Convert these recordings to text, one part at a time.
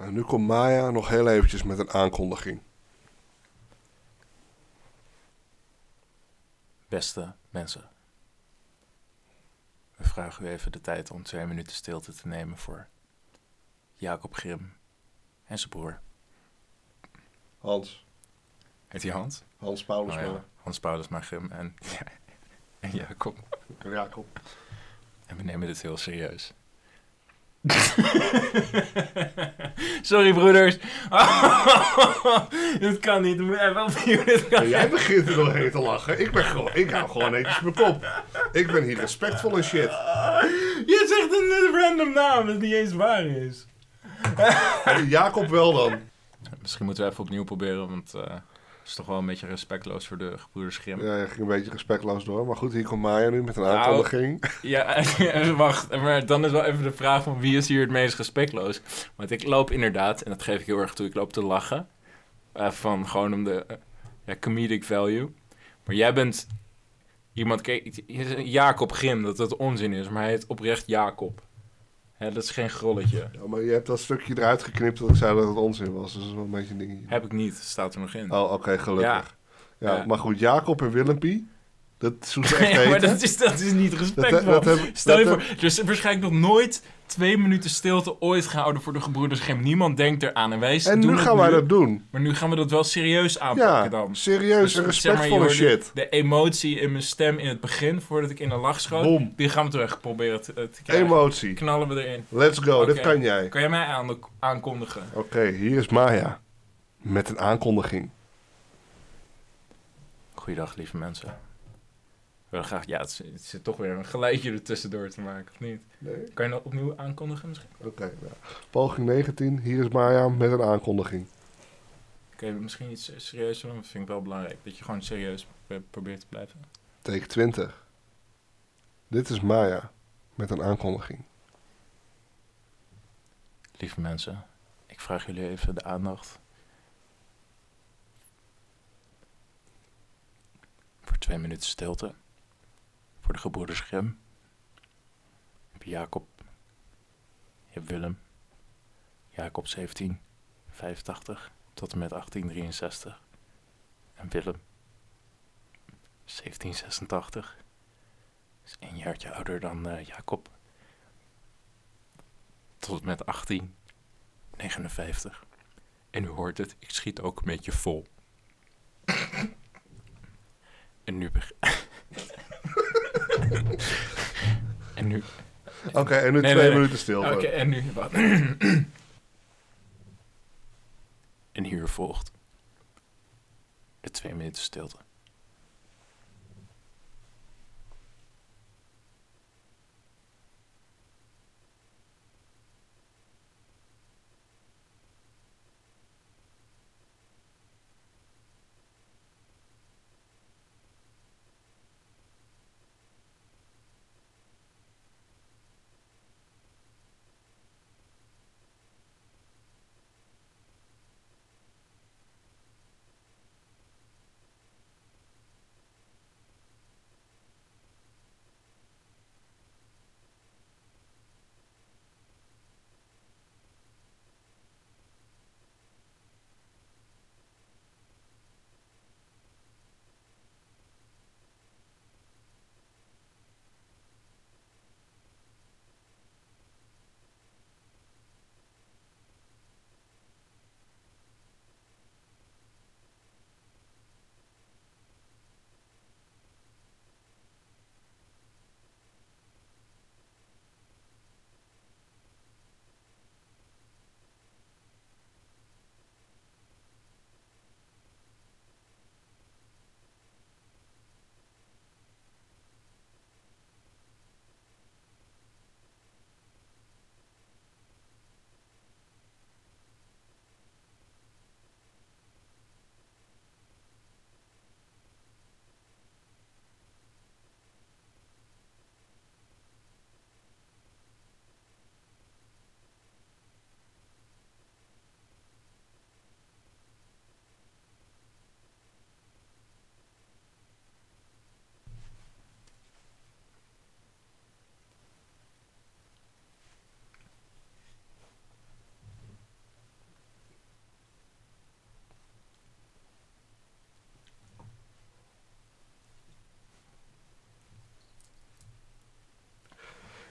En nu komt Maya nog heel eventjes met een aankondiging. Beste mensen. We vragen u even de tijd om twee minuten stilte te nemen voor Jacob Grim en zijn broer. Hans. Heet hij Hans? Hans Paulus. Oh ja, Hans Paulus maar Grim en, ja, en Jacob. Jacob. En we nemen dit heel serieus. Sorry broeders. dit kan niet. Even opnieuw. Dit kan Jij begint er doorheen te lachen. Ik, ben gewoon, ik hou gewoon netjes mijn kop. Ik ben hier respectvol en shit. Je zegt een random naam dat niet eens waar is. Jacob wel dan. Misschien moeten we even opnieuw proberen, want eh, is toch wel een beetje respectloos voor de gebroeders Grimm. Ja, je ging een beetje respectloos door. Maar goed, hier komt Maya nu met een Nou, aankondiging. Ja, wacht. Maar dan is wel even de vraag van wie is hier het meest respectloos? Want ik loop inderdaad, en dat geef ik heel erg toe, ik loop te lachen. Eh, van gewoon om de eh, ja, comedic value. Maar jij bent iemand, kijk, Jacob Grim, dat dat onzin is, maar hij heet oprecht Jacob. Hè, dat is geen grolletje. Ja, maar je hebt dat stukje eruit geknipt dat ik zei dat het onzin was. Dus dat is wel een beetje een dingetje. Heb ik niet, staat er nog in. Oh, oké, gelukkig. Ja. Ja. maar goed, Jacob en Willempie. Dat is hoe ze echt Nee, maar dat is, dat is niet Dat- respectvol. dat heb- Stel je dat voor, er is waarschijnlijk nog nooit twee minuten stilte ooit gehouden voor de gebroeders Grim. Niemand denkt eraan. En wij En doen nu gaan wij dat doen. Maar nu gaan we dat wel serieus aanpakken Ja, dan. serieus Dus zeg maar, je respectvolle shit. De emotie in mijn stem in het begin, voordat ik in een lach schoot, Boom. die gaan we terug proberen te, te krijgen. Emotie. Knallen we erin. Let's go, dit Oké. kan jij. Kan jij mij aan, aankondigen? Oké, hier is Maya. Met een aankondiging. Goeiedag, lieve mensen. Graag, ja, het, zit toch weer een geluidje ertussendoor te maken, of niet? Nee? Kan je dat opnieuw aankondigen misschien? Oké, nou. Poging 19. Hier is Maya met een aankondiging. Je misschien iets serieus doen? Dat vind ik wel belangrijk. Dat je gewoon serieus pro- probeert te blijven. Take 20. Dit is Maya met een aankondiging. Lieve mensen, ik vraag jullie even de aandacht. Voor twee minuten stilte. Voor de gebroeders Grim. Je hebt Jacob. Je hebt Willem. Jacob 1785 tot en met 1863. En Willem 1786. Is een jaartje ouder dan eh, Jacob. Tot en met 1859. En u hoort het, ik schiet ook een beetje vol. en nu beg- en nu... Oké, en nu Nee, twee nee, minuten stilte. Oké, en nu... wat? en hier volgt... de twee minuten stilte.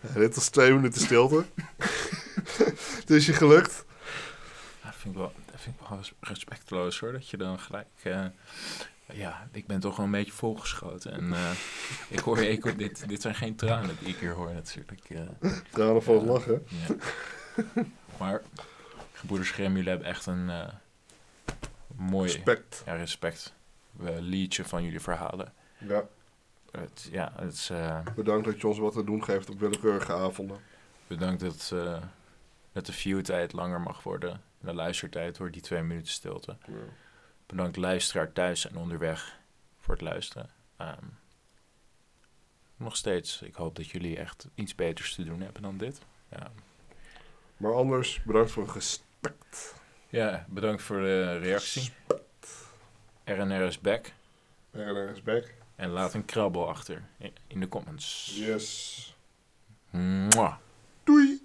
Ja, dit was twee minuten stilte. Het is je gelukt. Dat vind ik wel, dat vind ik wel res- respectloos hoor. Dat je dan gelijk. eh, ja, ik ben toch wel een beetje volgeschoten. En eh, ik hoor, ik hoor dit, dit zijn geen tranen die ik hier hoor natuurlijk. eh. Tranen van het lachen. Ja. maar, gebroeders Grimm, jullie hebben echt een mooi Respect. ja, respect liedje van jullie verhalen. Ja, Het, ja, het is, eh, bedankt dat je ons wat te doen geeft op willekeurige avonden. bedankt dat, eh, dat de viewtijd langer mag worden. De luistertijd wordt die twee minuten stilte. Ja. Bedankt luisteraar thuis en onderweg voor het luisteren. Ehm, nog steeds, ik hoop dat jullie echt iets beters te doen hebben dan dit. Ja, Maar anders, bedankt voor het respect. ja bedankt voor de reactie. RNR is back. RNR is back. En laat een krabbel achter in- de comments. Yes. Mwah. Doei!